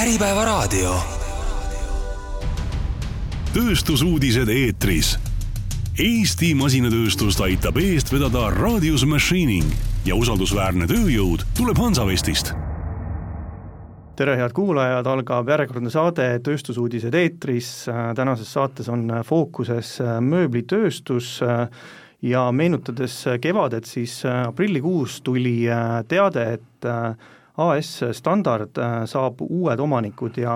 Äripäevaraadio. tööstusuudised eetris. Eesti masinatööstust aitab eest vedada Radius Machining ja usaldusväärne tööjõud tuleb Hansavestist tere, head kuulajad, algab järjekordne saade Tööstusuudised eetris, tänases saates on fookuses mööblitööstus ja meenutades kevadet, siis aprillikuus tuli teade, et AS Standard saab uued omanikud ja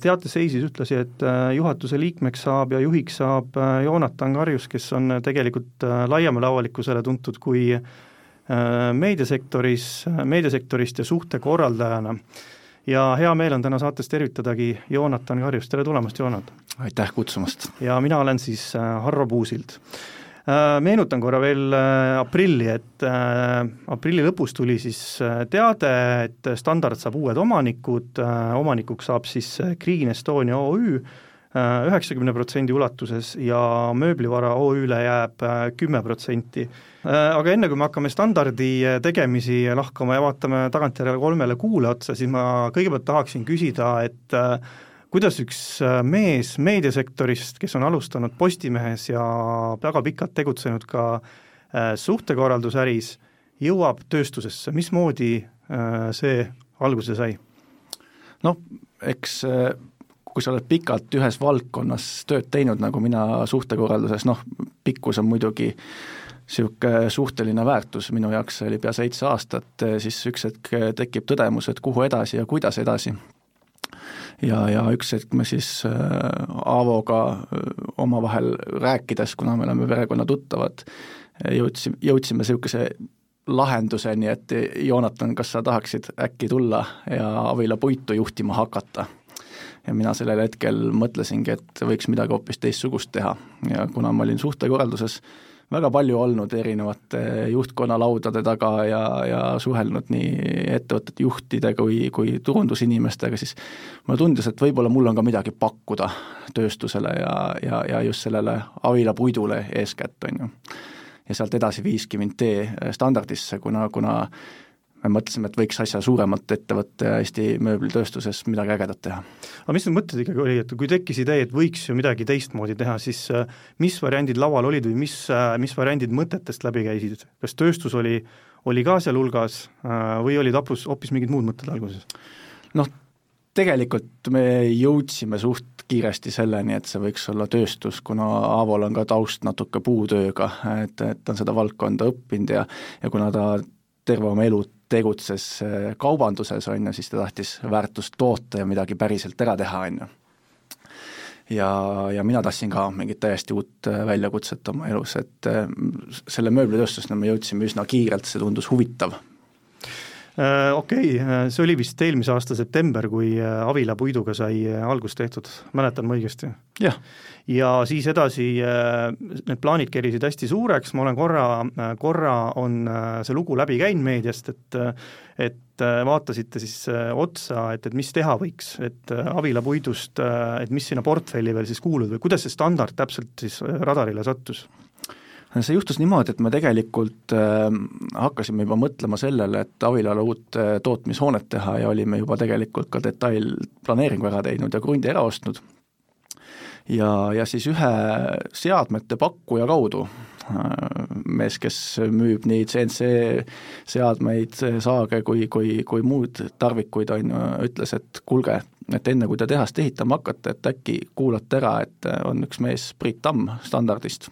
teate seisis ühtlasi, et juhatuse liikmeks saab ja juhiks saab Joonatan Karjus, kes on tegelikult laiemale avalikkusele tuntud kui meediasektoris, meediasektorist ja suhtekorraldajana. ja hea meel on täna saates tervitadagi Joonatan Karjust, tere tulemast, Joonatan! aitäh kutsumast! ja mina olen siis Harro Puusild. Meenutan korra veel aprilli, et aprilli lõpus tuli siis teade, et Standard saab uued omanikud, omanikuks saab siis Green Estonia OÜ, üheksakümne protsendi ulatuses ja mööblivara OÜ-le jääb kümme protsenti. Aga enne, kui me hakkame standardi tegemisi lahkama ja vaatame tagantjärele kolmele kuule otsa, siis ma kõigepealt tahaksin küsida, et kuidas üks mees meediasektorist, kes on alustanud Postimehes ja väga pikalt tegutsenud ka suhtekorraldusäris, jõuab tööstusesse, mismoodi see alguse sai? noh, eks kui sa oled pikalt ühes valdkonnas tööd teinud, nagu mina suhtekorralduses, noh, pikkus on muidugi niisugune suhteline väärtus, minu jaoks see oli pea seitse aastat, siis üks hetk tekib tõdemus, et kuhu edasi ja kuidas edasi. Ja, ja üks hetk me siis Aavoga omavahel rääkides, kuna me oleme perekonna tuttavad, jõudsime, jõudsime niisuguse lahenduseni, et Joonatan, kas sa tahaksid äkki tulla ja Avila puitu juhtima hakata? Ja mina sellel hetkel mõtlesingi, et võiks midagi hoopis teistsugust teha. Ja kuna ma olin suhtekorralduses väga palju olnud erinevate juhtkonnalaudade taga ja, ja suhelnud nii ettevõtete juhtide kui, kui turundusinimestega, siis mulle tundus, et võib-olla mul on ka midagi pakkuda tööstusele ja, ja, ja just sellele Avila puidule eeskätt, on ju. ja sealt edasi viiski mind tee standardisse, kuna, kuna me mõtlesime, et võiks asja suuremalt ette võtta ja Eesti mööblitööstuses midagi ägedat teha. aga mis need mõtted ikkagi oli, et kui tekkis idee, et võiks ju midagi teistmoodi teha, siis mis variandid laual olid või mis, mis variandid mõtetest läbi käisid, kas tööstus oli, oli ka sealhulgas või olid hoopis, hoopis mingid muud mõtted alguses? noh, tegelikult me jõudsime suht kiiresti selleni, et see võiks olla tööstus, kuna Aavol on ka taust natuke puutööga, et, et ta on seda valdkonda õppinud ja ja kuna ta terve oma elu tegutses kaubanduses, on ju, siis ta tahtis väärtust toota ja midagi päriselt ära teha, on ju. ja, ja mina tahtsin ka mingit täiesti uut väljakutset oma elus, et selle mööblitööstuseni me jõudsime üsna kiirelt, see tundus huvitav Okei okay,, see oli vist eelmise aasta september, kui Avila puiduga sai algus tehtud, mäletan ma õigesti? jah. ja siis edasi need plaanid kerisid hästi suureks, ma olen korra, korra on see lugu läbi käinud meediast, et et vaatasite siis otsa, et, et mis teha võiks, et Avila puidust, et mis sinna portfelli veel siis kuulub või kuidas see standard täpselt siis radarile sattus? See juhtus niimoodi, et me tegelikult äh, hakkasime juba mõtlema sellele, et Avilale uut äh, tootmishoonet teha ja olime juba tegelikult ka detailplaneeringu ära teinud ja krundi ära ostnud. ja, ja siis ühe seadmete pakkuja kaudu äh, mees, kes müüb nii CNC seadmeid, saage kui, kui, kui muud tarvikuid, on ju, ütles, et kuulge, et enne, kui te tehast ehitama hakkate, et äkki kuulate ära, et on üks mees, Priit Tamm Standardist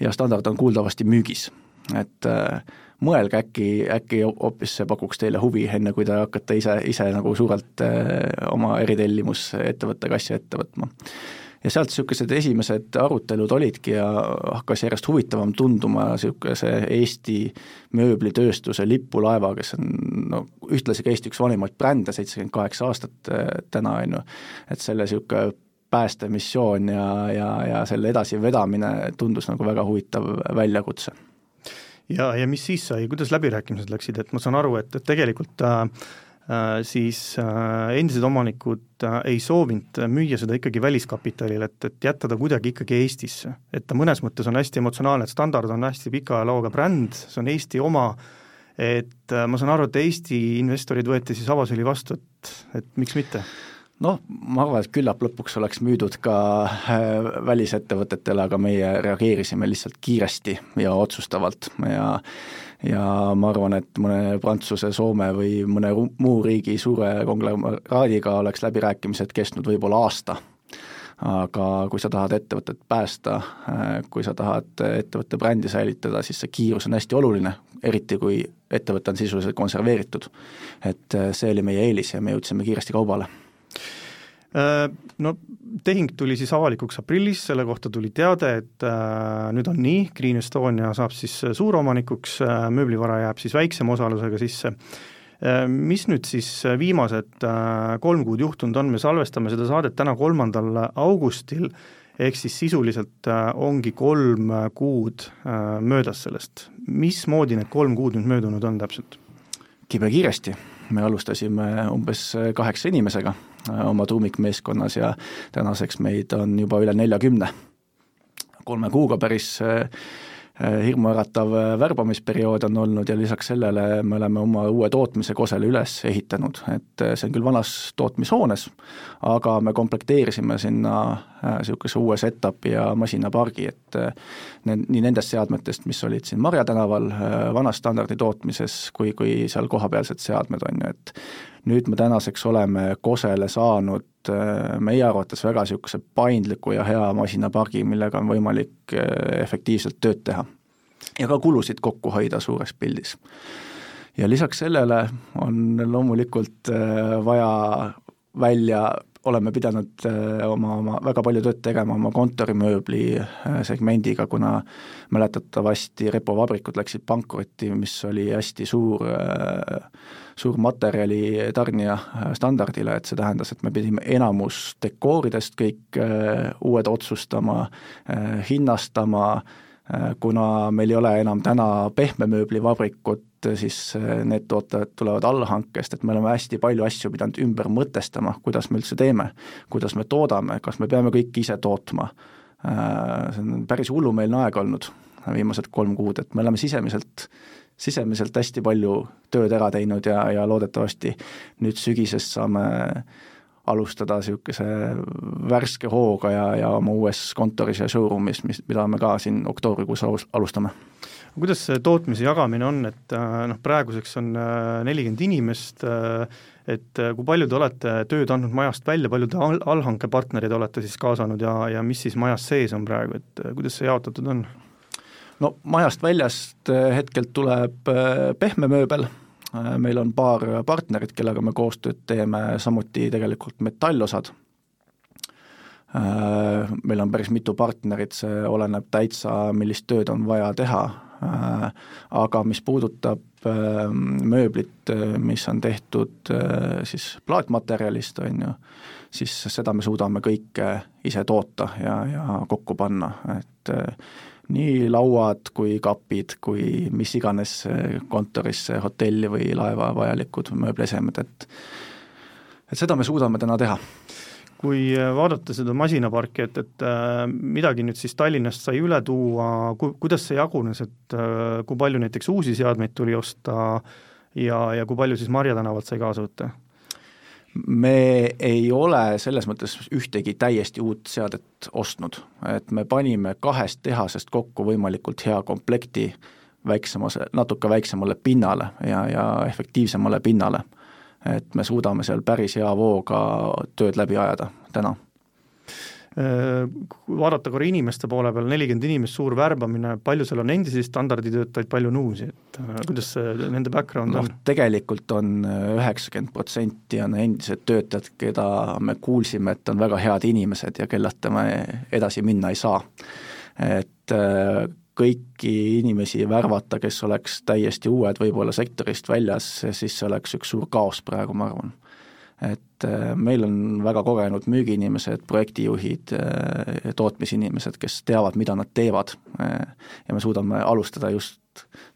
ja standard on kuuldavasti müügis, et äh, mõelge äkki, äkki hoopis see pakuks teile huvi, enne kui te hakkate ise, ise nagu suurelt äh, oma eritellimusettevõttega asja ette võtma. ja sealt niisugused esimesed arutelud olidki ja hakkas järjest huvitavam tunduma niisuguse Eesti mööblitööstuse lipulaeva, kes on no ühtlasi ka Eesti üks vanimaid brände, seitsekümmend kaheksa aastat äh, täna, on ju, et selle niisugune päästemissioon ja, ja, ja selle edasivedamine tundus nagu väga huvitav väljakutse. ja, ja mis siis sai, kuidas läbirääkimised läksid, et ma saan aru, et, et tegelikult äh, siis äh, endised omanikud äh, ei soovinud müüa seda ikkagi väliskapitalile, et, et jätta ta kuidagi ikkagi Eestisse. et ta mõnes mõttes on hästi emotsionaalne, et Standard on hästi pika ajalooga bränd, see on Eesti oma, et ma saan aru, et Eesti investorid võeti siis Avasüli vastu, et, et miks mitte? Noh, ma arvan, et küllap lõpuks oleks müüdud ka välisettevõtetele, aga meie reageerisime lihtsalt kiiresti ja otsustavalt ja ja ma arvan, et mõne Prantsuse, Soome või mõne muu riigi suure konglomeraadiga oleks läbirääkimised kestnud võib-olla aasta. aga kui sa tahad ettevõtet päästa, kui sa tahad ettevõtte brändi säilitada, siis see kiirus on hästi oluline, eriti kui ettevõte on sisuliselt konserveeritud. et see oli meie eelis ja me jõudsime kiiresti kaubale Äh, no tehing tuli siis avalikuks aprillis, selle kohta tuli teade, et äh, nüüd on nii, Green Estonia saab siis suuromanikuks äh,, mööblivara jääb siis väiksema osalusega sisse äh,. Mis nüüd siis viimased äh, kolm kuud juhtunud on, me salvestame seda saadet täna, kolmandal augustil, ehk siis sisuliselt äh, ongi kolm kuud äh, möödas sellest. mismoodi need kolm kuud nüüd möödunud on täpselt? kibekiiresti, me alustasime umbes kaheksa inimesega Äh, oma tuumikmeeskonnas ja tänaseks meid on juba üle neljakümne. kolme kuuga päris äh, äh, hirmuäratav värbamisperiood on olnud ja lisaks sellele me oleme oma uue tootmise Kosele üles ehitanud, et see on küll vanas tootmishoones, aga me komplekteerisime sinna niisuguse uue setup'i ja masinapargi, et need, nii nendest seadmetest, mis olid siin Marja tänaval vanas standardi tootmises, kui, kui seal kohapealsed seadmed, on ju, et nüüd me tänaseks oleme Kosele saanud äh, meie arvates väga niisuguse paindliku ja hea masinapargi, millega on võimalik äh, efektiivselt tööd teha. ja ka kulusid kokku hoida suures pildis. ja lisaks sellele on loomulikult äh, vaja välja oleme pidanud oma, oma väga palju tööd tegema oma kontorimööbli segmendiga, kuna mäletatavasti repovabrikud läksid pankrotti, mis oli hästi suur äh, suur materjali tarnija äh, standardile, et see tähendas, et me pidime enamus dekooridest kõik äh, uued otsustama, äh, hinnastama, kuna meil ei ole enam täna pehmemööblivabrikut, siis need tooted tulevad allhankest, et me oleme hästi palju asju pidanud ümber mõtestama, kuidas me üldse teeme, kuidas me toodame, kas me peame kõike ise tootma. See on päris hullumeelne aeg olnud viimased kolm kuud, et me oleme sisemiselt sisemiselt hästi palju tööd ära teinud ja, ja loodetavasti nüüd sügisest saame alustada niisuguse värske hooga ja, ja oma uues kontoris ja showroom'is, mis, mida me ka siin oktoobrikuus alustame. Kuidas see tootmise jagamine on, et äh, noh, praeguseks on äh, nelikümmend inimest, äh, et kui palju te olete tööd andnud majast välja, palju te all, allhankepartnerid olete siis kaasanud ja, ja mis siis majas sees on praegu, et kuidas see jaotatud on? no majast väljast hetkelt tuleb pehme mööbel, meil on paar partnerit, kellega me koostööd teeme, samuti tegelikult metallosad. Meil on päris mitu partnerit, see oleneb täitsa, millist tööd on vaja teha, aga mis puudutab mööblit, mis on tehtud siis plaatmaterjalist, on ju, siis seda me suudame kõike ise toota ja, ja kokku panna, et nii lauad kui kapid kui mis iganes kontorisse, hotelli või laeva vajalikud mööbliesemed, et et seda me suudame täna teha kui vaadata seda masinaparki, et, et äh, midagi nüüd siis Tallinnast sai üle tuua, ku-, kuidas see jagunes, et äh, kui palju näiteks uusi seadmeid tuli osta ja, ja kui palju siis Marja tänavalt sai kaasa võtta? me ei ole selles mõttes ühtegi täiesti uut seadet ostnud, et me panime kahest tehasest kokku võimalikult hea komplekti väiksemas, natuke väiksemale pinnale ja, ja efektiivsemale pinnale. Et me suudame seal päris hea vooga tööd läbi ajada täna Äh, kui vaadata korra inimeste poole peal, nelikümmend inimest, suur värbamine, palju seal on endisi standarditöötajaid, palju on uusi, et äh, kuidas see nende background no, on? tegelikult on äh, üheksakümmend protsenti on endised töötajad, keda me kuulsime, et on väga head inimesed ja kelleta me edasi minna ei saa. et kõiki inimesi värvata, kes oleks täiesti uued, võib-olla sektorist väljas, siis see oleks üks suur kaos praegu, ma arvan. Et äh, meil on väga kogenud müügiinimesed, projektijuhid, äh, tootmisinimesed, kes teavad, mida nad teevad äh, ja me suudame alustada just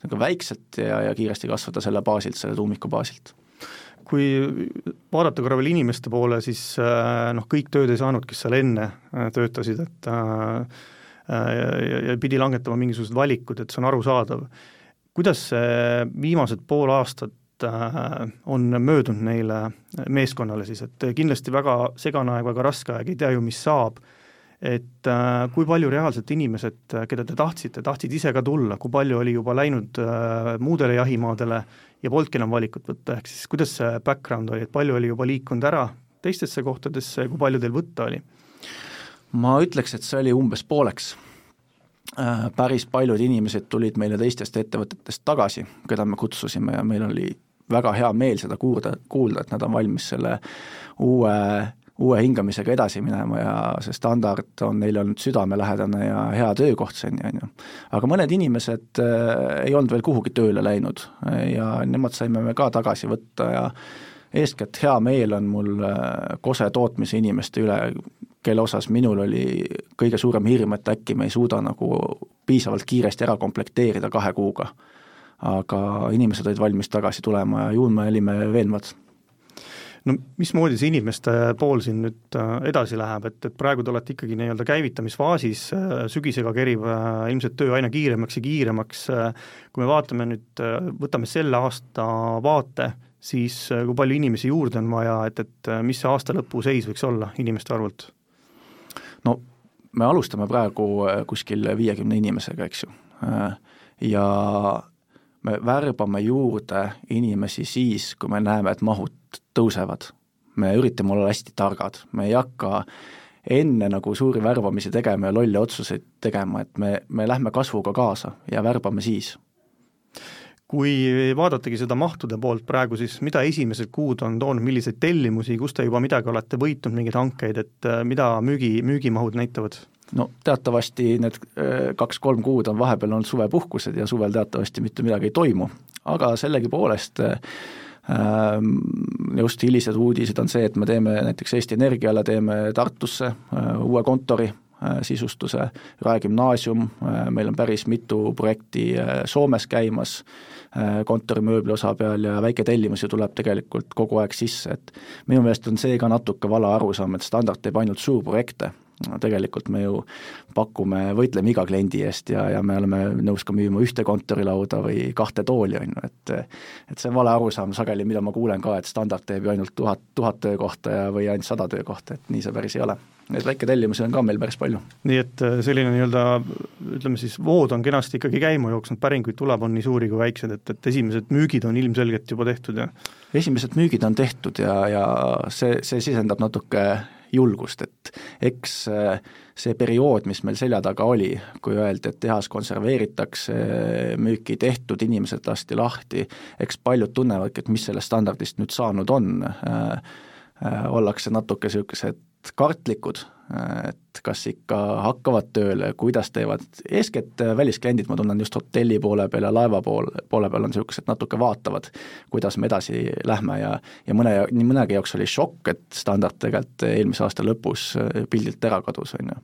nagu väikselt ja, ja kiiresti kasvada selle baasilt, selle tuumiku baasilt. Kui vaadata korra veel inimeste poole, siis noh, kõik tööd ei saanud, kes seal enne töötasid, et ja, ja, ja pidi langetama mingisugused valikud, et see on arusaadav. Kuidas see viimased pool aastat on möödunud neile meeskonnale siis, et kindlasti väga segane aeg, väga raske aeg, ei tea ju, mis saab. Et äh, kui palju reaalselt inimesed, äh, keda te tahtsite, tahtsid ise ka tulla, kui palju oli juba läinud äh, muudele jahimaadele ja polnudki enam valikut võtta, ehk siis kuidas see background oli, et palju oli juba liikunud ära teistesse kohtadesse ja kui palju teil võtta oli? Ma ütleks, et see oli umbes pooleks äh,. Päris paljud inimesed tulid meile teistest ettevõtetest tagasi, keda me kutsusime ja meil oli väga hea meel seda kuulda, kuulda, et nad on valmis selle uue uue hingamisega edasi minema ja see standard on neile olnud südamelähedane ja hea töökoht seni, on ju. aga mõned inimesed äh, ei olnud veel kuhugi tööle läinud ja nemad saime me ka tagasi võtta ja eeskätt hea meel on mul äh, Kose tootmise inimeste üle, kelle osas minul oli kõige suurem hirm, et äkki me ei suuda nagu piisavalt kiiresti ära komplekteerida kahe kuuga. aga inimesed olid valmis tagasi tulema ja ju me olime veenvad no mismoodi see inimeste pool siin nüüd äh, edasi läheb, et, et praegu te olete ikkagi nii-öelda käivitamisfaasis, äh, sügisega kerib äh, ilmselt töö aina kiiremaks ja kiiremaks, kui me vaatame nüüd, võtame selle aasta vaate, siis kui palju inimesi juurde on vaja, et, et mis see aasta lõpu seis võiks olla inimeste arvult? No me alustame praegu kuskil viiekümne inimesega, eks ju, ja me värbame juurde inimesi siis, kui me näeme, et mahud tõusevad. me üritame olla hästi targad, me ei hakka enne nagu suuri värbamisi tegema ja lolle otsuseid tegema, et me, me lähme kasvuga kaasa ja värbame siis kui vaadatagi seda mahtude poolt praegu, siis mida esimesed kuud on toonud, milliseid tellimusi, kus te juba midagi olete võitnud, mingeid hankeid, et äh, mida müügi, müügimahud näitavad? no teatavasti need äh, kaks-kolm kuud on vahepeal olnud suvepuhkused ja suvel teatavasti mitte midagi ei toimu, aga sellegipoolest äh, just hilised uudised on see, et me teeme näiteks Eesti Energiale, teeme Tartusse uue kontori, sisustuse, Rae gümnaasium, meil on päris mitu projekti Soomes käimas kontorimööbli osa peal ja väiketellimusi tuleb tegelikult kogu aeg sisse, et minu meelest on see ka natuke vale arusaam, et standard teeb ainult suurprojekte no tegelikult me ju pakume, võitleme iga kliendi eest ja, ja me oleme nõus ka müüma ühte kontorilauda või kahte tooli, on ju, et et see on vale arusaam sageli, mida ma kuulen ka, et standard teeb ju ainult tuhat, tuhat töökohta ja, või ainult sada töökohta, et nii see päris ei ole. Neid väiketellimusi on ka meil päris palju. nii et äh, selline nii-öelda ütleme siis, vood on kenasti ikkagi käima jooksnud, päringuid tuleb, on nii suuri kui väikseid, et, et esimesed müügid on ilmselgelt juba tehtud ja esimesed müügid on tehtud ja, ja see, see sisendab natuke julgust, et eks äh, see periood, mis meil selja taga oli, kui öeldi, et tehas konserveeritakse, müüki tehtud, inimesed lasti lahti, eks paljud tunnevadki, et mis sellest standardist nüüd saanud on, äh, ollakse natuke niisugused kartlikud, et kas ikka hakkavad tööle, kuidas teevad, eeskätt väliskliendid, ma tunnen just hotelli poole peal ja laeva pool, poole peal on niisugused natuke vaatavad, kuidas me edasi lähme ja ja mõne, nii mõnegi jaoks oli šokk, et standard tegelikult eelmise aasta lõpus pildilt ära kadus, on ju.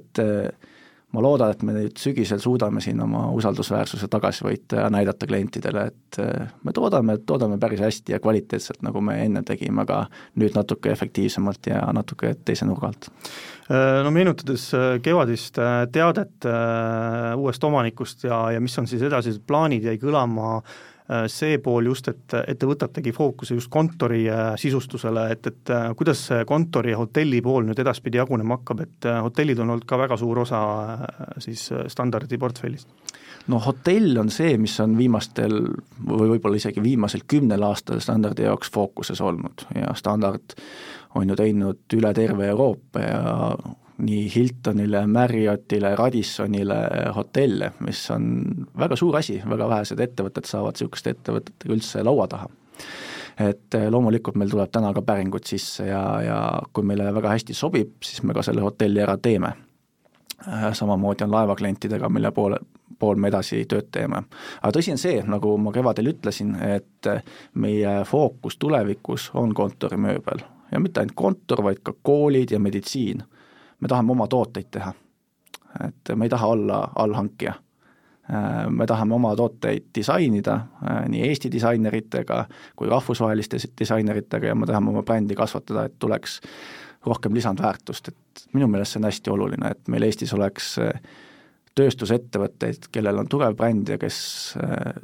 et äh, ma loodan, et me nüüd sügisel suudame siin oma usaldusväärsuse tagasi võita ja näidata klientidele, et äh, me toodame, toodame päris hästi ja kvaliteetselt, nagu me enne tegime, aga nüüd natuke efektiivsemalt ja natuke teise nurga alt. Äh, no meenutades äh, kevadist teadet uuest omanikust ja, ja mis on siis edasised plaanid, jäi kõlama äh, see pool just, et, et te võtategi fookuse just kontori äh, sisustusele, et, et äh, kuidas see kontori ja hotelli pool nüüd edaspidi jagunema hakkab, et hotellid on olnud ka väga suur osa siis standardi portfellist? no hotell on see, mis on viimastel või võib-olla isegi viimasel kümnel aastal standardi jaoks fookuses olnud ja standard on ju teinud üle terve Euroopa ja nii Hiltonile, Marriottile, Radissonile hotelle, mis on väga suur asi, väga vähesed ettevõtted saavad niisuguste ettevõtetega üldse laua taha et eh, loomulikult meil tuleb täna ka päringud sisse ja, ja kui meile väga hästi sobib, siis me ka selle hotelli ära teeme. Äh, samamoodi on laevaklientidega, mille poole, pool me edasi tööd teeme. aga tõsi on see, nagu ma kevadel ütlesin, et meie fookus tulevikus on kontorimööbel ja mitte ainult kontor, vaid ka koolid ja meditsiin me tahame oma tooteid teha. et me ei taha olla allhankija. me tahame oma tooteid disainida nii Eesti disaineritega kui rahvusvaheliste disaineritega ja me tahame oma brändi kasvatada, et tuleks rohkem lisandväärtust, et minu meelest see on hästi oluline, et meil Eestis oleks tööstusettevõtteid, kellel on tugev bränd ja kes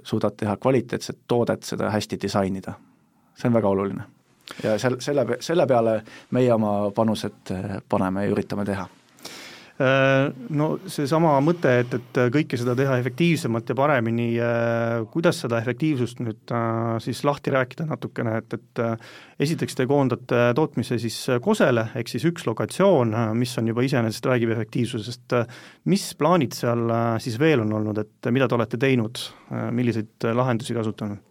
suudavad teha kvaliteetset toodet, seda hästi disainida. see on väga oluline. Ja sel-, selle, selle peale meie oma panused paneme ja üritame teha Äh, no seesama mõte, et, et kõike seda teha efektiivsemalt ja paremini, äh, kuidas seda efektiivsust nüüd äh, siis lahti rääkida natukene, et, et esiteks te koondate tootmise siis Kosele, ehk siis üks lokatsioon, mis on juba iseenesest, räägib efektiivsusest, mis plaanid seal siis veel on olnud, et mida te olete teinud, milliseid lahendusi kasutanud?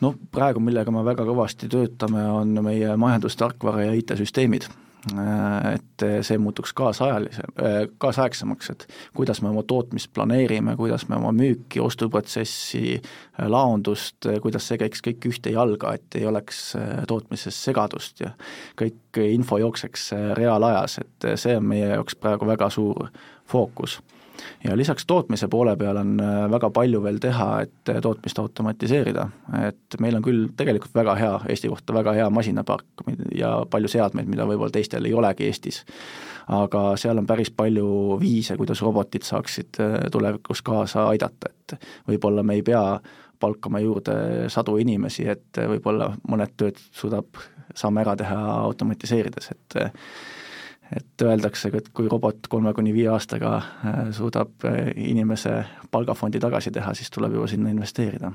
No praegu, millega me väga kõvasti töötame, on meie majandustarkvara ja IT-süsteemid. Äh, et see muutuks kaasajalise, äh, kaasaegsemaks, et kuidas me oma tootmist planeerime, kuidas me oma müüki, ostuprotsessi, äh, laondust, kuidas see käiks kõik ühte jalga, et ei oleks tootmises segadust ja kõik info jookseks reaalajas, et see on meie jaoks praegu väga suur fookus ja lisaks tootmise poole peal on äh, väga palju veel teha, et äh, tootmist automatiseerida, et meil on küll tegelikult väga hea, Eesti kohta väga hea masinapark ja palju seadmeid, mida võib-olla teistel ei olegi Eestis. aga seal on päris palju viise, kuidas robotid saaksid äh, tulevikus kaasa aidata, et võib-olla me ei pea palkama juurde sadu inimesi, et võib-olla mõned tööd suudab, saame ära teha automatiseerides, et et öeldakse, et kui robot kolme kuni viie aastaga äh, suudab äh, inimese palgafondi tagasi teha, siis tuleb juba sinna investeerida.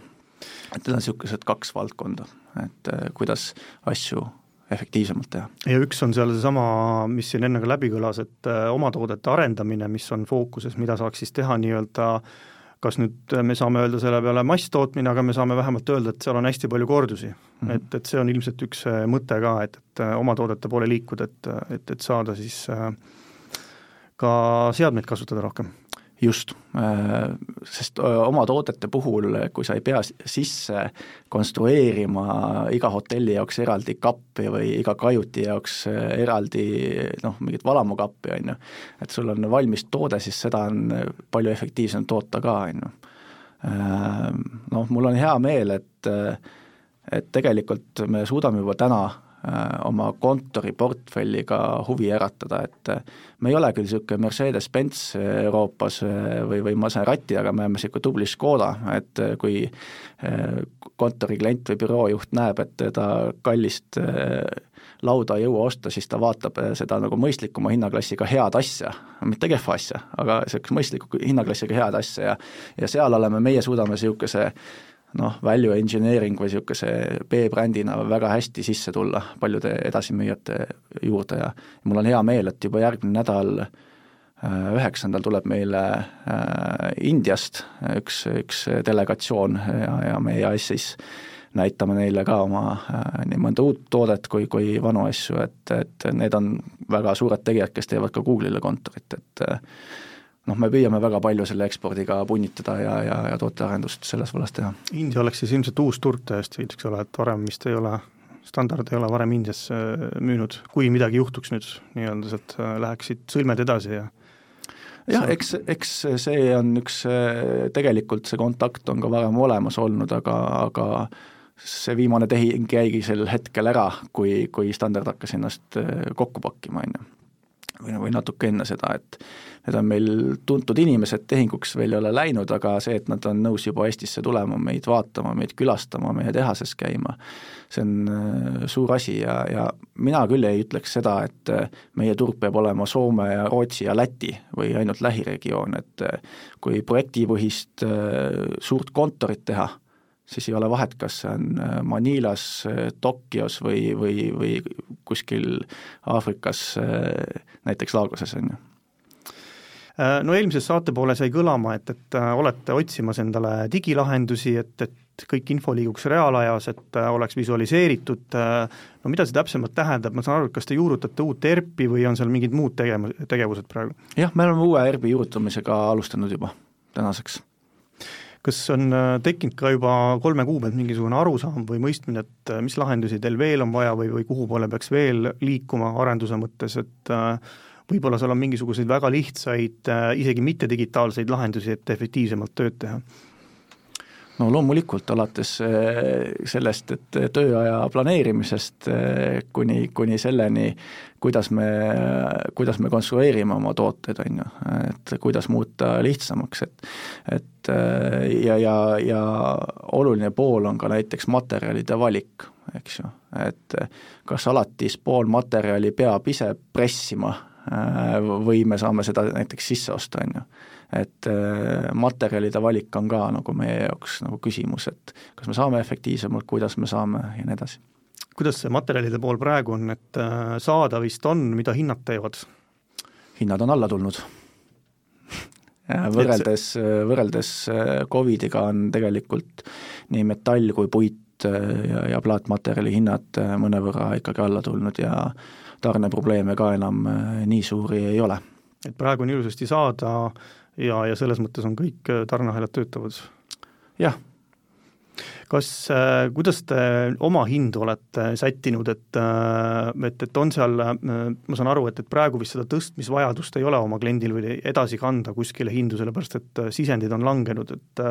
et need on niisugused kaks valdkonda, et äh, kuidas asju efektiivsemalt teha. ja üks on seal seesama, mis siin enne ka läbi kõlas, et omatoodete arendamine, mis on fookuses, mida saaks siis teha nii-öelda äh, kas nüüd me saame öelda selle peale masstootmine, aga me saame vähemalt öelda, et seal on hästi palju kordusi mm. -hmm. et, et see on ilmselt üks äh, mõte ka, et, et äh, oma toodete poole liikuda, et, et, et saada siis äh, ka seadmeid kasutada rohkem just, äh, sest äh, oma toodete puhul, kui sa ei pea sisse konstrueerima iga hotelli jaoks eraldi kappi või iga kajuti jaoks äh, eraldi noh, mingit valamukappi, on ju, et sul on valmis toode, siis seda on palju efektiivsem toota ka, on ju. Noh, mul on hea meel, et et tegelikult me suudame juba täna oma kontoriportfelliga huvi äratada, et äh, me ei ole küll niisugune Mercedes-Benz Euroopas äh, või, või Maserati, aga me oleme niisugune tubli Škoda, et kui kontori klient või büroojuht näeb, et ta kallist lauda ei jõua osta, siis ta vaatab seda nagu mõistlikuma hinnaklassiga head asja, mitte kehva asja, aga niisuguse mõistliku hinnaklassiga head asja ja ja seal oleme, meie suudame niisuguse noh, value engineering või niisuguse B-brändina väga hästi sisse tulla paljude edasimüüjate juurde ja mul on hea meel, et juba järgmine nädal äh, üheksandal tuleb meile äh, Indiast üks, üks delegatsioon ja, ja meie siis näitame neile ka oma äh, nii mõnda uut toodet kui, kui vanu asju, et, et need on väga suured tegijad, kes teevad ka Google'ile kontorit, et noh, me püüame väga palju selle ekspordiga punnitada ja, ja, ja tootearendust selles vallas teha. India oleks siis ilmselt uus turg täiesti, eks ole, et varem vist ei ole, standard ei ole varem Indiasse äh, müünud, kui midagi juhtuks nüüd nii-öelda, sealt äh, läheksid sõlmed edasi ja jah, eks, eks see on üks, äh, tegelikult see kontakt on ka varem olemas olnud, aga, aga see viimane tehing jäigi sel hetkel ära, kui, kui standard hakkas ennast kokku pakkima, on ju. Või, või natuke enne seda, et need on meil tuntud inimesed, tehinguks veel ei ole läinud, aga see, et nad on nõus juba Eestisse tulema, meid vaatama, meid külastama, meie tehases käima, see on äh, suur asi ja, ja mina küll ei ütleks seda, et äh, meie turg peab olema Soome ja Rootsi ja Läti või ainult lähiregioon, et äh, kui projektipõhist suurt kontorit teha, siis ei ole vahet, kas see on Manilas, Tokyos või, või, või kuskil Aafrikas, näiteks Lagoses, on ju Äh, no eelmises saate poole sai kõlama, et, et äh, olete otsimas endale digilahendusi, et, et kõik info liiguks reaalajas, et äh, oleks visualiseeritud, no mida see täpsemalt tähendab, ma saan aru, et kas te juurutate uut ERP-i või on seal mingid muud tegem-, tegevused praegu? jah, me oleme uue ERP-i juurutamisega alustanud juba tänaseks kas on tekkinud ka juba kolme kuu pealt mingisugune arusaam või mõistmine, et mis lahendusi teil veel on vaja või, või kuhu poole peaks veel liikuma arenduse mõttes, et äh, võib-olla seal on mingisuguseid väga lihtsaid, äh, isegi mittedigitaalseid lahendusi, et efektiivsemalt tööd teha? No loomulikult, alates äh, sellest, et tööaja planeerimisest äh, kuni, kuni selleni, kuidas me, kuidas me konstrueerime oma tooteid, on ju, et kuidas muuta lihtsamaks, et et ja, ja, ja oluline pool on ka näiteks materjalide valik, eks ju, et kas alati spoolmaterjali peab ise pressima või me saame seda näiteks sisse osta, on ju et äh, materjalide valik on ka nagu meie jaoks nagu küsimus, et kas me saame efektiivsemalt, kuidas me saame ja nii edasi. kuidas see materjalide pool praegu on, et äh, saada vist on, mida hinnad teevad? hinnad on alla tulnud võrreldes, võrreldes äh, Covidiga on tegelikult nii metall kui puit ja, ja plaatmaterjali hinnad mõnevõrra ikkagi alla tulnud ja tarneprobleeme ka enam nii suuri ei ole. et praegu on ilusasti saada ja, ja selles mõttes on kõik äh, tarneahelad töötavad? jah. kas äh,, kuidas te oma hindu olete sättinud, et äh, et, et on seal ma saan aru, et, et praegu vist seda tõstmisvajadust ei ole oma kliendil või edasi kanda kuskile hindu, sellepärast et sisendid on langenud, et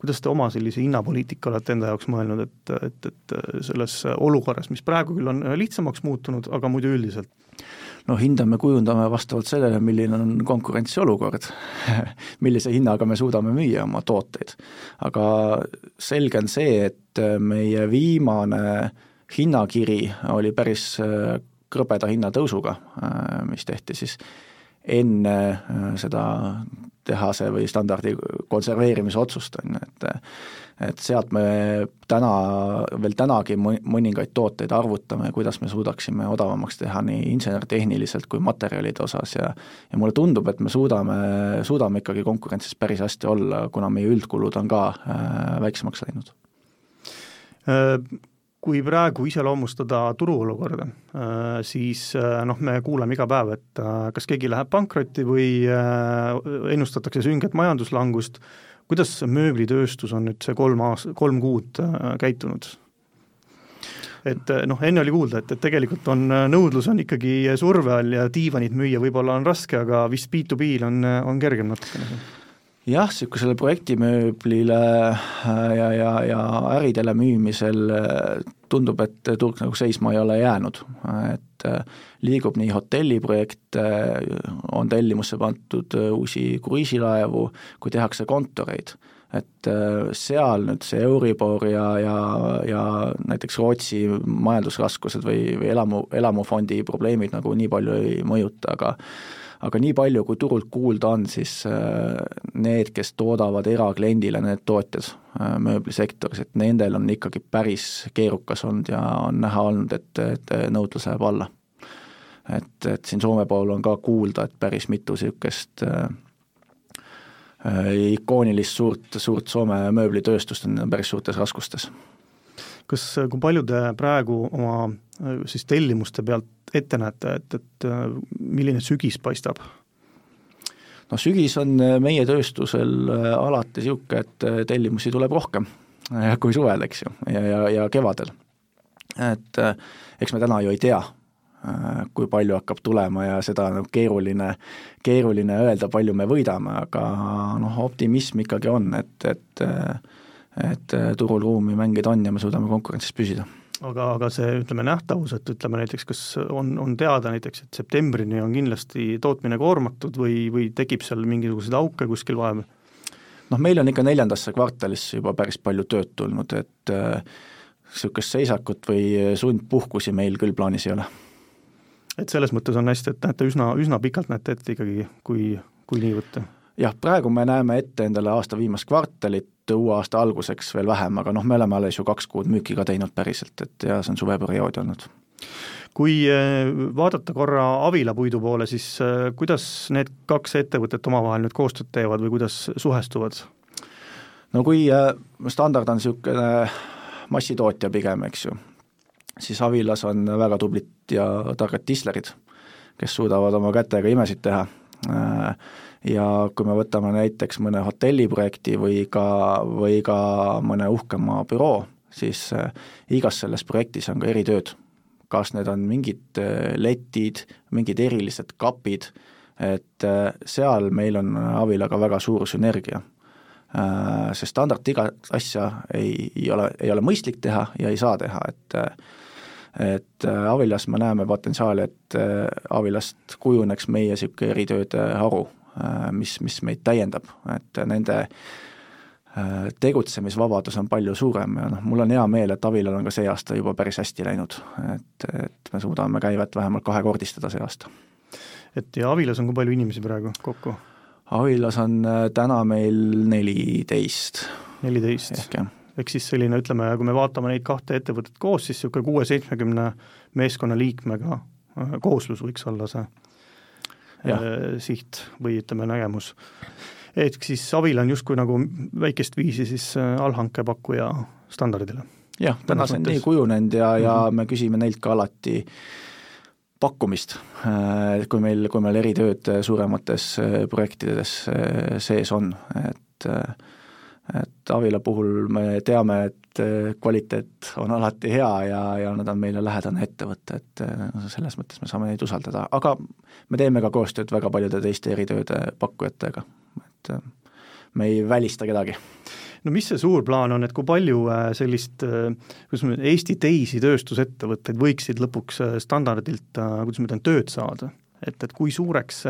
kuidas te oma sellise hinnapoliitika olete enda jaoks mõelnud, et, et, et selles olukorras, mis praegu küll on lihtsamaks muutunud, aga muidu üldiselt? Noh, hinda me kujundame vastavalt sellele, milline on konkurentsiolukord millise hinnaga me suudame müüa oma tooteid. aga selge on see, et meie viimane hinnakiri oli päris äh, krõbeda hinnatõusuga, äh, mis tehti siis enne äh, seda tehase või standardi konserveerimise otsust, on ju, et et sealt me täna, veel tänagi mõningaid tooteid arvutame, kuidas me suudaksime odavamaks teha nii insenertehniliselt kui materjalide osas ja ja mulle tundub, et me suudame, suudame ikkagi konkurentsis päris hästi olla, kuna meie üldkulud on ka äh, väiksemaks läinud. Äh kui praegu iseloomustada turuolukorda, äh, siis äh, noh, me kuuleme iga päev, et äh, kas keegi läheb pankrotti või ennustatakse sünget majanduslangust, kuidas mööblitööstus on nüüd see kolm aast-, kolm kuud käitunud? et noh, enne oli kuulda, et, et tegelikult on, nõudlus on ikkagi surve all ja diivanit müüa võib-olla on raske, aga vist B2B-l on, on kergem natukene jah, niisugusele projektimööblile ja, ja, ja äridele müümisel tundub, et turg nagu seisma ei ole jäänud, et äh, liigub nii hotelliprojekte, on tellimusse pandud äh, uusi kruiisilaevu, kui tehakse kontoreid. Et äh, seal nüüd see Euribor ja, ja, ja näiteks Rootsi majandusraskused või, või elamu, elamufondi probleemid nagu nii palju ei mõjuta, aga aga nii palju, kui turult kuulda on, siis äh, need, kes toodavad erakliendile, need tootjad äh, mööblisektoris, et nendel on ikkagi päris keerukas olnud ja on näha olnud, et, et nõudlus läheb alla. et, et siin Soome pool on ka kuulda, et päris mitu niisugust äh, ikoonilist suurt, suurt Soome mööblitööstust on päris suurtes raskustes kas, kui palju te praegu oma siis tellimuste pealt ette näete, et, et milline sügis paistab? no sügis on meie tööstusel alati niisugune, et tellimusi tuleb rohkem kui suvel, eks ju, ja, ja, ja kevadel. et eks me täna ju ei tea, kui palju hakkab tulema ja seda on nagu keeruline, keeruline öelda, palju me võidame, aga noh, optimism ikkagi on, et, et et turul ruumi mängida on ja me suudame konkurentsis püsida aga, aga see, ütleme, nähtavus, et ütleme näiteks, kas on, on teada näiteks, et septembrini on kindlasti tootmine koormatud või, või tekib seal mingisuguseid auke kuskil vahepeal? noh, meil on ikka neljandasse kvartalisse juba päris palju tööd tulnud, et niisugust äh, seisakut või sundpuhkusi meil küll plaanis ei ole. Et selles mõttes on hästi, et näete üsna, üsna pikalt näete ette ikkagi, kui, kui nii võtta? jah, praegu me näeme ette endale aasta viimast kvartalit, uue aasta alguseks veel vähem, aga noh, me oleme alles ju kaks kuud müüki ka teinud päriselt, et ja see on suveperiood olnud. kui äh, vaadata korra Avila puidu poole, siis äh, kuidas need kaks ettevõtet omavahel nüüd koostööd teevad või kuidas suhestuvad? no kui äh, standard on niisugune massitootja pigem, eks ju, siis Avilas on väga tublid ja targad dislerid, kes suudavad oma kätega imesid teha ja kui me võtame näiteks mõne hotelliprojekti või ka, või ka mõne uhkema büroo, siis äh, igas selles projektis on ka eritööd. kas need on mingid äh, letid, mingid erilised kapid, et äh, seal meil on Avilaga väga suur sünergia. see standard iga asja ei, ei ole, ei ole mõistlik teha ja ei saa teha, et et Avilas me näeme potentsiaali, et Avilast kujuneks meie niisugune eritööde haru, mis, mis meid täiendab, et nende tegutsemisvabadus on palju suurem ja noh, mul on hea meel, et Avilal on ka see aasta juba päris hästi läinud, et, et me suudame käivet vähemalt kahekordistada see aasta. et ja Avilas on kui palju inimesi praegu kokku? Avilas on äh, täna meil neliteist. neliteist? ehk jah ehk siis selline, ütleme, kui me vaatame neid kahte ettevõtet koos, siis niisugune kuue-seitsmekümne meeskonnaliikmega äh, kooslus võiks olla see ja. Äh, siht või ütleme, nägemus. ehk siis Avila on justkui nagu väikest viisi siis allhankepakkuja standardile. jah, täna see on nii kujunenud ja, ja mm -hmm. me küsime neilt ka alati äh, pakkumist, äh, kui meil, kui meil eritööd suuremates äh, projektides äh, sees on, et et Avila puhul me teame, et kvaliteet on alati hea ja, ja nad on meile lähedane ettevõte, et selles mõttes me saame neid usaldada, aga me teeme ka koostööd väga paljude teiste eritööde pakkujatega, et me ei välista kedagi no mis see suur plaan on, et kui palju sellist, kuidas ma ütlen, Eesti teisi tööstusettevõtteid võiksid lõpuks standardilt, kuidas ma ütlen, tööd saada? et, et kui suureks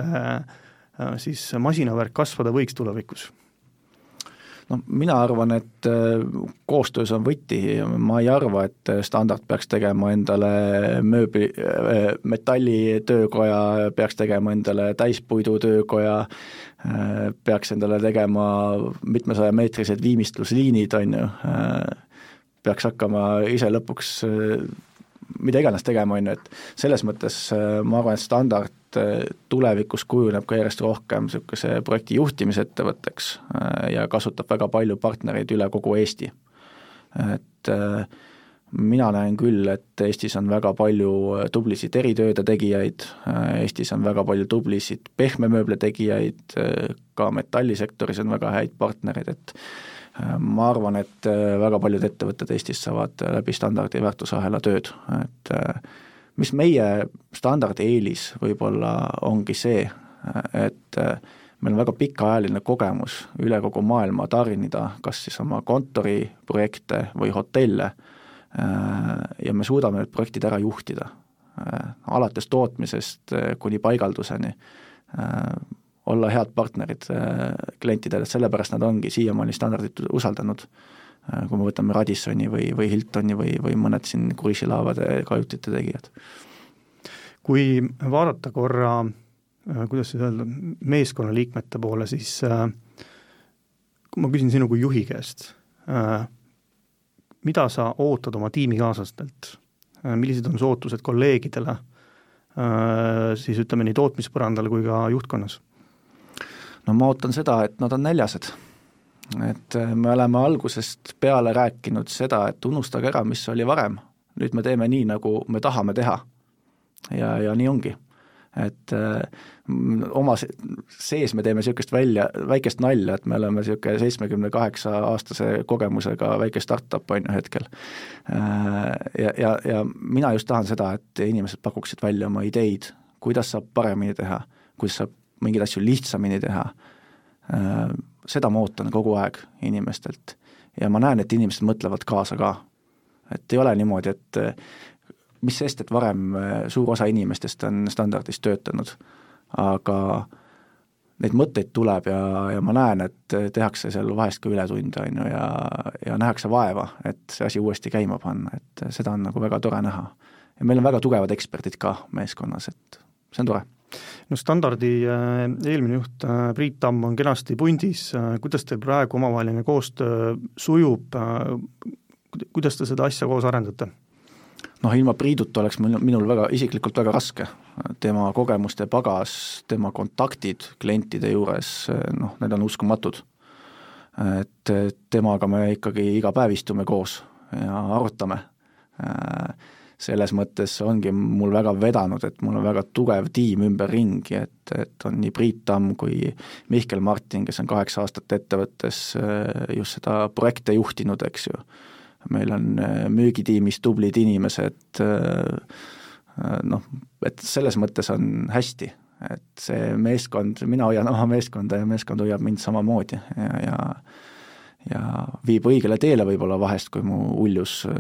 siis masinavärk kasvada võiks tulevikus? No mina arvan, et koostöös on võti, ma ei arva, et standard peaks tegema endale mööbli, metallitöökoja, peaks tegema endale täispuidutöökoja, Äh, peaks endale tegema mitmesajameetrised viimistlusliinid, on ju, äh, peaks hakkama ise lõpuks äh, mida iganes tegema, on ju, et selles mõttes ma arvan, et standard tulevikus kujuneb ka järjest rohkem niisuguse projekti juhtimisettevõtteks ja kasutab väga palju partnereid üle kogu Eesti. et äh, mina näen küll, et Eestis on väga palju äh, tublisid eritööde tegijaid, äh, Eestis on väga palju tublisid pehmemööble tegijaid, äh, ka metallisektoris on väga häid partnereid, et ma arvan, et väga paljud ettevõtted Eestis saavad läbi standardi väärtusahela tööd, et mis meie standardi eelis võib-olla ongi see, et meil on väga pikaajaline kogemus üle kogu maailma tarnida kas siis oma kontoriprojekte või hotelle Äh, ja me suudame need projektid ära juhtida, äh, alates tootmisest äh, kuni paigalduseni, olla head partnerid klientidele, sellepärast nad ongi siiamaani standardit usaldanud, kui me võtame Radissoni või, või Hiltoni või, või mõned siin kruiisilaevade kajutite tegijad. kui vaadata korra, kuidas siis öelda, meeskonnaliikmete poole, siis kui ma küsin sinu kui juhi käest, mida sa ootad oma tiimikaaslastelt, äh, millised on su ootused kolleegidele, äh, siis ütleme nii tootmispõrandal kui ka juhtkonnas? no ma ootan seda, et nad on näljased. Et äh, me oleme algusest peale rääkinud seda, et unustage ära, mis oli varem, nüüd me teeme nii, nagu me tahame teha. ja, ja nii ongi et äh, oma sees me teeme niisugust välja, väikest nalja, et me oleme niisugune seitsmekümne kaheksa aastase kogemusega väike startup on ju hetkel. Äh, ja, ja, ja mina just tahan seda, et inimesed pakuksid välja oma ideid, kuidas saab paremini teha, kuidas saab mingeid asju lihtsamini teha, seda ma ootan kogu aeg inimestelt. ja ma näen, et inimesed mõtlevad kaasa ka. et ei ole niimoodi, et mis sest, et varem äh, suur osa inimestest on standardis töötanud, aga neid mõtteid tuleb ja, ja ma näen, et tehakse seal vahest ka ületunde, on ju, ja, ja nähakse vaeva, et see asi uuesti käima panna, et seda on nagu väga tore näha. ja meil on väga tugevad eksperdid ka meeskonnas, et see on tore no standardi äh, eelmine juht äh, Priit Tamm on kenasti pundis, kuidas teil praegu omavaheline koostöö sujub, kuidas te seda asja koos arendate? noh, ilma Priiduta oleks minul, minul väga, isiklikult väga raske. tema kogemuste pagas, tema kontaktid klientide juures, noh, need on uskumatud. et temaga me ikkagi iga päev istume koos ja arutame. Selles mõttes ongi mul väga vedanud, et mul on väga tugev tiim ümberringi, et, et on nii Priit Tamm kui Mihkel Martin, kes on kaheksa aastat ettevõttes just seda projekte juhtinud, eks ju. Meil on äh, müügitiimis tublid inimesed, äh, äh, noh, et selles mõttes on hästi, et see meeskond, mina hoian oma meeskonda ja meeskond hoiab mind samamoodi ja, ja ja viib õigele teele võib-olla vahest, kui mu uljus äh,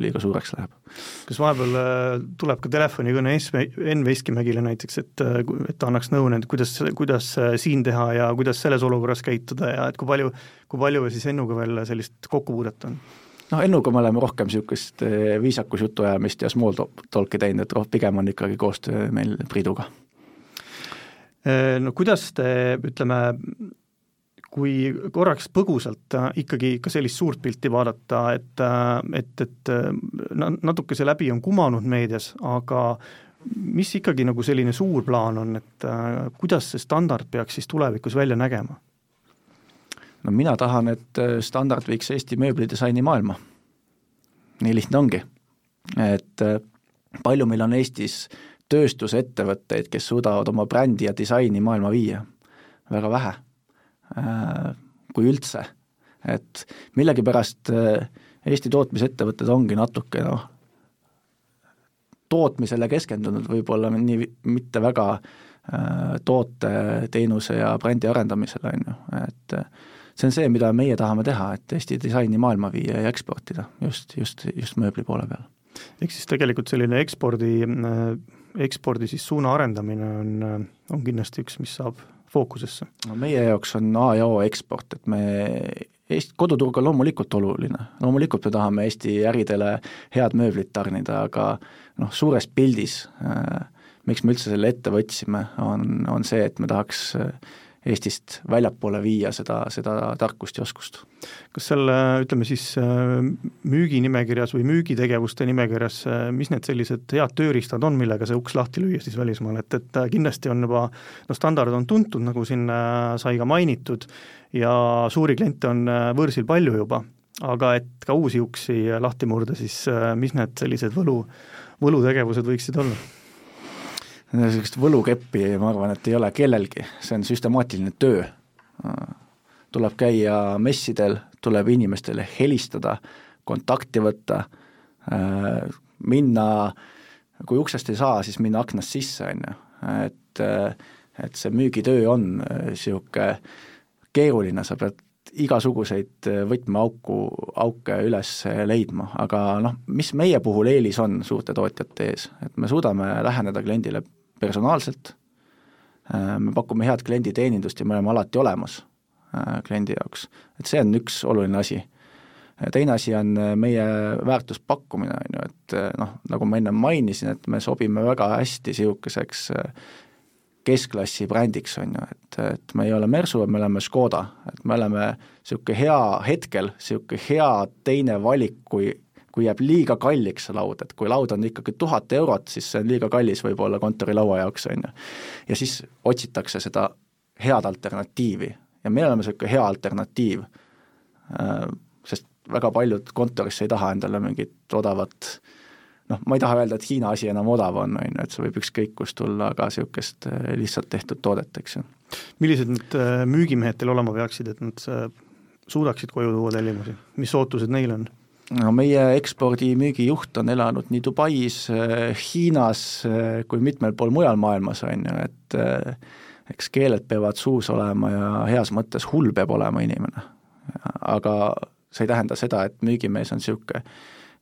liiga suureks läheb. kas vahepeal äh, tuleb ka telefonikõne Enn Veskimägile näiteks, et, äh, et ta annaks nõu, et kuidas, kuidas siin teha ja kuidas selles olukorras käituda ja et kui palju, kui palju siis Ennuga veel sellist kokkupuudet on? noh, Ennuga me oleme rohkem niisugust viisakus jutuajamist ja small talk'i teinud, et pigem on ikkagi koostöö meil Priiduga. No kuidas te, ütleme, kui korraks põgusalt äh, ikkagi ka sellist suurt pilti vaadata, et, äh, et, et äh, natuke see läbi on kumanud meedias, aga mis ikkagi nagu selline suur plaan on, et kuidas see standard peaks siis tulevikus välja nägema? no mina tahan, et standard viiks Eesti mööblidisaini maailma. nii lihtne ongi. et palju meil on Eestis tööstusettevõtteid, kes suudavad oma brändi ja disaini maailma viia? väga vähe Äh, kui üldse. et millegipärast äh, Eesti tootmisettevõtted ongi natuke noh, tootmisele keskendunud võib-olla nii, mitte väga äh, toote, teenuse ja brändi arendamisele, on ju, et see on see, mida meie tahame teha, et Eesti disaini maailma viia ja eksportida just, just, just mööbli poole peal. ehk siis tegelikult selline ekspordi, ekspordi siis suuna arendamine on, on kindlasti üks, mis saab fookusesse? no meie jaoks on A ja O eksport, et me Eesti koduturg on loomulikult oluline, loomulikult me tahame Eesti äridele head mööblit tarnida, aga noh, suures pildis äh, miks me üldse selle ette võtsime, on, on see, et me tahaks äh, Eestist väljapoole viia seda, seda tarkust ja oskust. kas selle, ütleme siis äh, müüginimekirjas või müügitegevuste nimekirjas, äh, mis need sellised head tööriistad on, millega see uks lahti lüüa siis välismaal, et, et äh, kindlasti on juba no standard on tuntud, nagu siin sai ka mainitud, ja suuri kliente on võõrsil palju juba, aga et ka uusi uksi lahti murda, siis mis need sellised võlu, võlutegevused võiksid olla? Niisugust võlukeppi ma arvan, et ei ole kellelgi, see on süstemaatiline töö. tuleb käia messidel, tuleb inimestele helistada, kontakti võtta, minna, kui uksest ei saa, siis minna aknast sisse, on ju, et et see müügitöö on niisugune keeruline, sa pead igasuguseid võtmeauku, auke üles leidma, aga noh, mis meie puhul eelis on suurte tootjate ees, et me suudame läheneda kliendile personaalselt, äh, me pakume head klienditeenindust ja me oleme alati olemas äh, kliendi jaoks, et see on üks oluline asi. teine asi on äh, meie väärtuspakkumine, on ju, et noh, nagu ma enne mainisin, et me sobime väga hästi niisuguseks keskklassi brändiks, on ju, et, et me ei ole Mersu, me oleme Škoda, et me oleme niisugune hea hetkel, niisugune hea teine valik, kui kui jääb liiga kalliks see laud, et kui laud on ikkagi tuhat eurot, siis see on liiga kallis võib-olla kontorilaua jaoks, on ju. ja siis otsitakse seda head alternatiivi ja me oleme niisugune hea alternatiiv, äh, sest väga paljud kontorisse ei taha endale mingit odavat noh, ma ei taha öelda, et Hiina asi enam odav on, on ju, et see võib ükskõik kust tulla, aga niisugust äh, lihtsalt tehtud toodet, eks ju. millised need äh, müügimehed teil olema peaksid, et nad suudaksid koju tuua tellimusi, mis ootused neil on? No meie ekspordi-müügijuht on elanud nii Dubais, äh, Hiinas äh, kui mitmel pool mujal maailmas, on ju, et äh, eks keeled peavad suus olema ja heas mõttes hull peab olema inimene. aga see ei tähenda seda, et müügimees on niisugune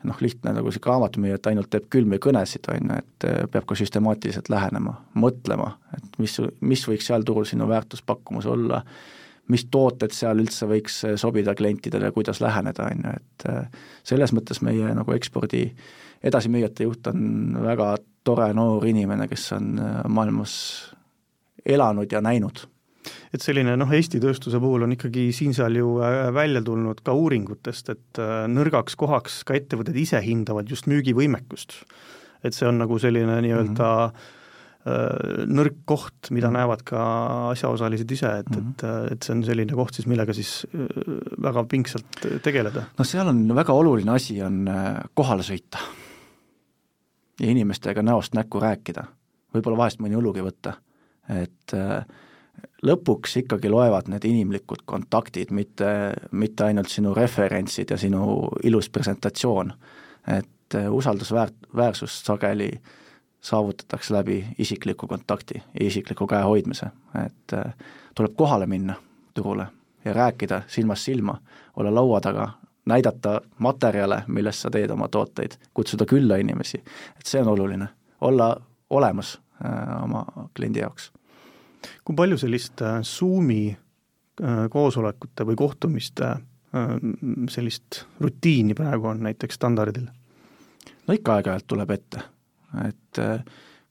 noh, lihtne nagu niisugune raamatumüüja, et ainult teeb külmi kõnesid, on ju, et peab ka süstemaatiliselt lähenema, mõtlema, et mis, mis võiks seal turul sinu väärtuspakkumus olla, mis tooted seal üldse võiks äh, sobida klientidele, kuidas läheneda, on ju, et äh, selles mõttes meie nagu ekspordi edasimüüjate juht on väga tore noor inimene, kes on äh, maailmas elanud ja näinud et selline noh, Eesti tööstuse puhul on ikkagi siin-seal ju välja tulnud ka uuringutest, et nõrgaks kohaks ka ettevõtted ise hindavad just müügivõimekust. et see on nagu selline nii-öelda mm -hmm Äh, nõrk koht, mida mm. näevad ka asjaosalised ise, et mm, -hmm. et, äh, et see on selline koht siis, millega siis äh, väga pingsalt tegeleda. no seal on väga oluline asi, on kohale sõita ja inimestega näost näkku rääkida, võib-olla vahest mõni õlugi võtta, et lõpuks ikkagi loevad need inimlikud kontaktid, mitte, mitte ainult sinu referentsid ja sinu ilus presentatsioon. et usaldusväärt, väärsust sageli äh, saavutatakse läbi isikliku kontakti ja isikliku käe hoidmise, et äh, tuleb kohale minna turule ja rääkida silmast silma, olla laua taga, näidata materjale, millest sa teed oma tooteid, kutsuda külla inimesi, et see on oluline, olla olemas äh, oma kliendi jaoks. kui palju sellist äh, Zoomi koosolekute või kohtumiste sellist rutiini praegu on näiteks standardil? no ikka aeg-ajalt tuleb ette, et äh,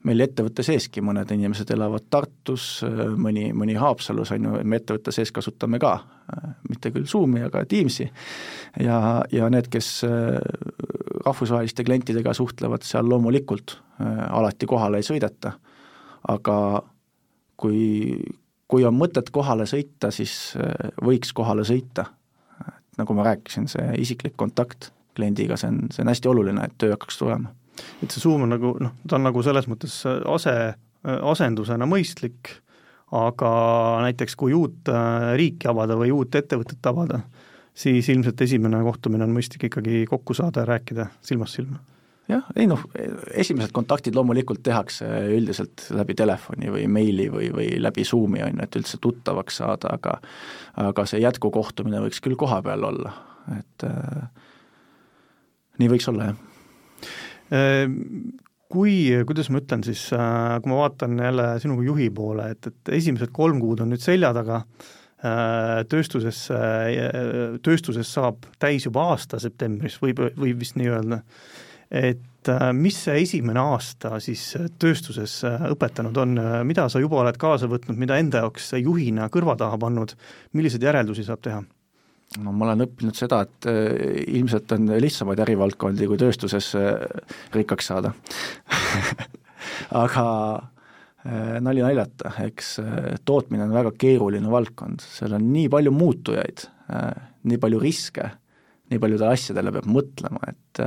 meil ettevõtte seeski mõned inimesed elavad Tartus, mõni, mõni Haapsalus, on ju, me ettevõtte sees kasutame ka, mitte küll Zoomi, aga Teamsi, ja, ja need, kes rahvusvaheliste klientidega suhtlevad, seal loomulikult alati kohale ei sõideta, aga kui, kui on mõtet kohale sõita, siis võiks kohale sõita. nagu ma rääkisin, see isiklik kontakt kliendiga, see on, see on hästi oluline, et töö hakkaks tulema et see Zoom on nagu noh, ta on nagu selles mõttes ase, asendusena mõistlik, aga näiteks kui uut äh, riiki avada või uut ettevõtet avada, siis ilmselt esimene kohtumine on mõistlik ikkagi kokku saada ja rääkida silmast silma. jah, ei noh, esimesed kontaktid loomulikult tehakse üldiselt läbi telefoni või meili või, või läbi Zoomi, on ju, et üldse tuttavaks saada, aga aga see jätkukohtumine võiks küll kohapeal olla, et äh, nii võiks olla, jah kui, kuidas ma ütlen siis, äh, kui ma vaatan jälle sinu kui juhi poole, et, et esimesed kolm kuud on nüüd selja taga, äh, tööstuses, tööstuses saab täis juba aasta septembris, võib, võib vist nii öelda, et äh, mis see esimene aasta siis tööstuses õpetanud on, mida sa juba oled kaasa võtnud, mida enda jaoks juhina kõrva taha pannud, milliseid järeldusi saab teha? No ma olen õppinud seda, et äh, ilmselt on lihtsamaid ärivaldkondi kui tööstuses äh, rikkaks saada. Aga äh, nali naljata, eks tootmine on väga keeruline valdkond, seal on nii palju muutujaid, nii palju riske, nii paljudele asjadele peab mõtlema, et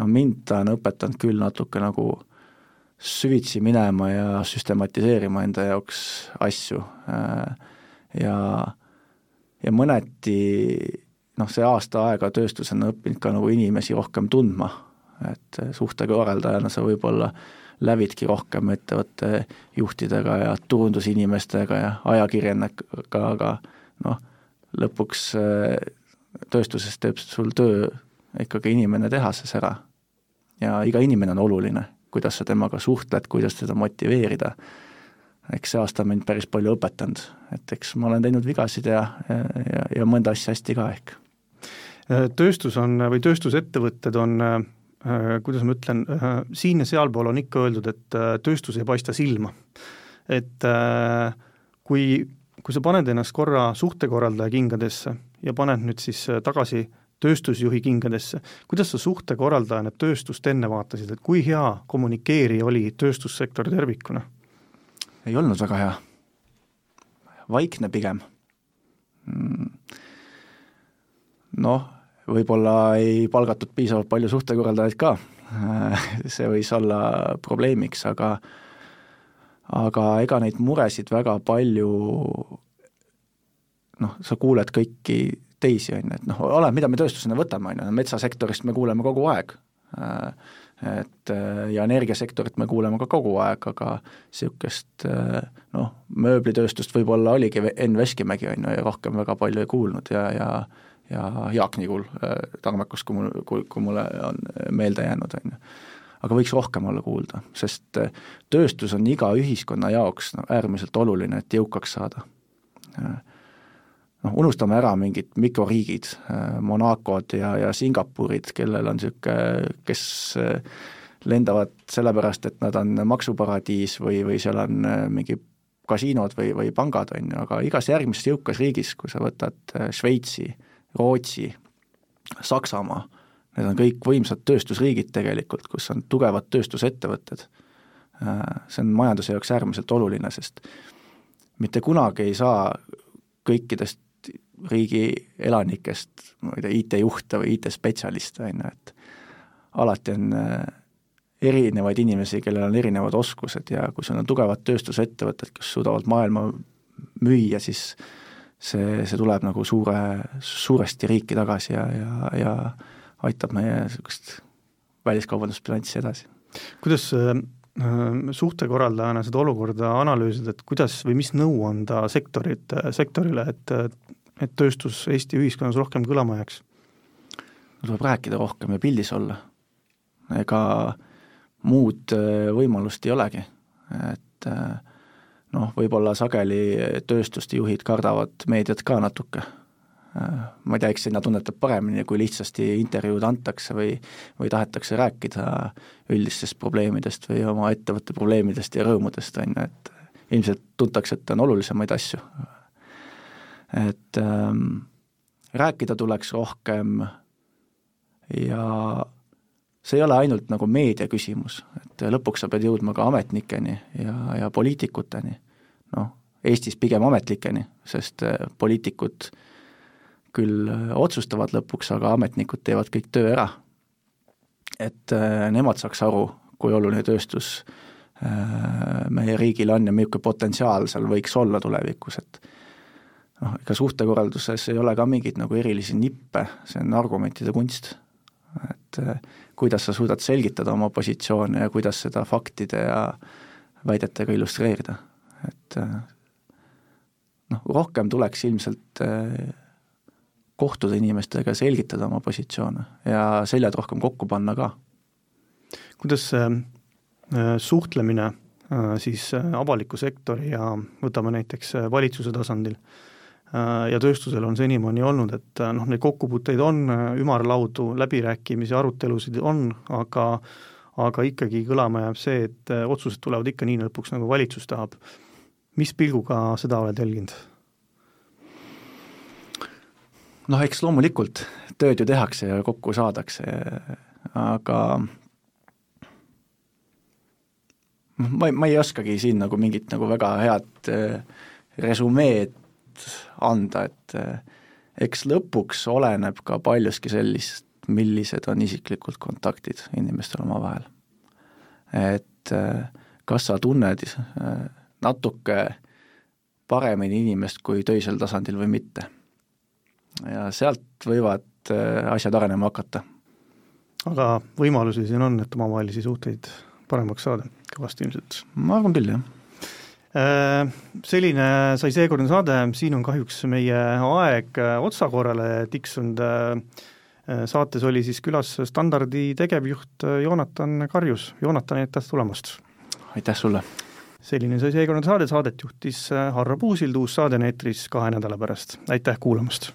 no mind ta on õpetanud küll natuke nagu süvitsi minema ja süstematiseerima enda jaoks asju ja ja mõneti noh, see aasta aega tööstus on õppinud ka nagu inimesi rohkem tundma, et suhtekorraldajana sa võib-olla lävidki rohkem ettevõtte juhtidega ja turundusinimestega ja ajakirjanikega, aga noh, lõpuks äh, tööstuses teeb sul töö ikkagi inimene tehases ära. ja iga inimene on oluline, kuidas sa temaga suhtled, kuidas teda motiveerida eks see aasta on mind päris palju õpetanud, et eks ma olen teinud vigasid ja, ja, ja mõnda asja hästi ka ehk. tööstus on või tööstusettevõtted on kuidas ma ütlen, siin ja sealpool on ikka öeldud, et tööstus ei paista silma. et kui, kui sa paned ennast korra suhtekorraldaja kingadesse ja paned nüüd siis tagasi tööstusjuhi kingadesse, kuidas sa suhtekorraldajana tööstust enne vaatasid, et kui hea kommunikeerija oli tööstussektor tervikuna? Ei olnud väga hea. vaikne pigem. Mm. noh, võib-olla ei palgatud piisavalt palju suhtekorraldajaid ka, see võis olla probleemiks, aga aga ega neid muresid väga palju noh, sa kuuled kõiki teisi, on ju, et noh, oleneb, mida me tööstusena võtame, on ju, metsasektorist me kuuleme kogu aeg et äh, ja energiasektorit me kuuleme ka kogu aeg, aga niisugust äh, noh, mööblitööstust võib-olla oligi Enn Veskimägi, on ju, ja rohkem väga palju ei kuulnud ja, ja ja Jaak Nigul äh, Tarmekust, kui mul, kui, kui mulle on meelde jäänud, on ju. aga võiks rohkem olla kuulda, sest tööstus on iga ühiskonna jaoks no, äärmiselt oluline, et jõukaks saada noh, unustame ära mingid mikroriigid, äh, Monacod ja, ja Singapurid, kellel on niisugune, kes äh, lendavad sellepärast, et nad on maksuparadiis või, või seal on äh, mingi kasiinod või, või pangad, on ju, aga igas järgmises jõukas riigis, kui sa võtad Šveitsi, Rootsi, Saksamaa, need on kõik võimsad tööstusriigid tegelikult, kus on tugevad tööstusettevõtted. See on majanduse jaoks äärmiselt oluline, sest mitte kunagi ei saa kõikidest riigi elanikest, ma ei tea, IT-juhte või IT-spetsialiste, on ju, et alati on äh, erinevaid inimesi, kellel on erinevad oskused ja kui sul on tugevad tööstusettevõtted, kes suudavad maailma müüa, siis see, see tuleb nagu suure, suuresti riiki tagasi ja, ja, ja aitab meie niisugust väliskaubandusbilanssi edasi. kuidas, suhtekorraldajana seda olukorda analüüsida, et kuidas või mis nõu anda sektorit, sektorile, et et tööstus Eesti ühiskonnas rohkem kõlama jääks? tuleb rääkida rohkem ja pildis olla. ega muud võimalust ei olegi, et noh, võib-olla sageli tööstuste juhid kardavad meediat ka natuke ma ei tea, eks sinna tunnetab paremini, kui lihtsasti intervjuud antakse või, või tahetakse rääkida üldistest probleemidest või oma ettevõtte probleemidest ja rõõmudest, on ju, et ilmselt tuntakse, et on olulisemaid asju. Et ähm, rääkida tuleks rohkem ja see ei ole ainult nagu meedia küsimus, et lõpuks sa pead jõudma ka ametnikeni ja, ja poliitikuteni, noh, Eestis pigem ametlikeni, sest äh, poliitikud küll äh, otsustavad lõpuks, aga ametnikud teevad kõik töö ära. et äh, nemad saaks aru, kui oluline tööstus äh, meie riigil on ja milline potentsiaal seal võiks olla tulevikus, et noh, ega suhtekorralduses ei ole ka mingeid nagu erilisi nippe, see on argumentide kunst. et kuidas sa suudad selgitada oma positsioone ja kuidas seda faktide ja väidetega illustreerida, et noh, rohkem tuleks ilmselt kohtuda inimestega, selgitada oma positsioone ja seljad rohkem kokku panna ka. kuidas see suhtlemine siis avaliku sektori ja võtame näiteks valitsuse tasandil ja tööstusel on senimaani olnud, et noh, neid kokkupuuteid on, ümarlaudu, läbirääkimisi, arutelusid on, aga aga ikkagi kõlama jääb see, et otsused tulevad ikka nii lõpuks, nagu valitsus tahab. mis pilguga seda oled jälginud? noh, eks loomulikult tööd ju tehakse ja kokku saadakse, aga ma ei, ma ei oskagi siin nagu mingit nagu väga head äh, resümeed anda, et äh, eks lõpuks oleneb ka paljuski sellist, millised on isiklikud kontaktid inimestel omavahel. et äh, kas sa tunned natuke paremini inimest kui töisel tasandil või mitte ja sealt võivad asjad arenema hakata. aga võimalusi siin on, et omavahelisi suhteid paremaks saada, kõvasti ilmselt? ma arvan küll, jah Selline sai seekordne saade, siin on kahjuks meie aeg äh, otsakorrale tiksunud, saates oli siis külas Standardi tegevjuht Joonatan Karjus, Joonatan, aitäh tulemast! aitäh sulle! selline sai seekordne saade, saadet juhtis Harro Puusild, uus saade on eetris kahe nädala pärast, aitäh kuulamast!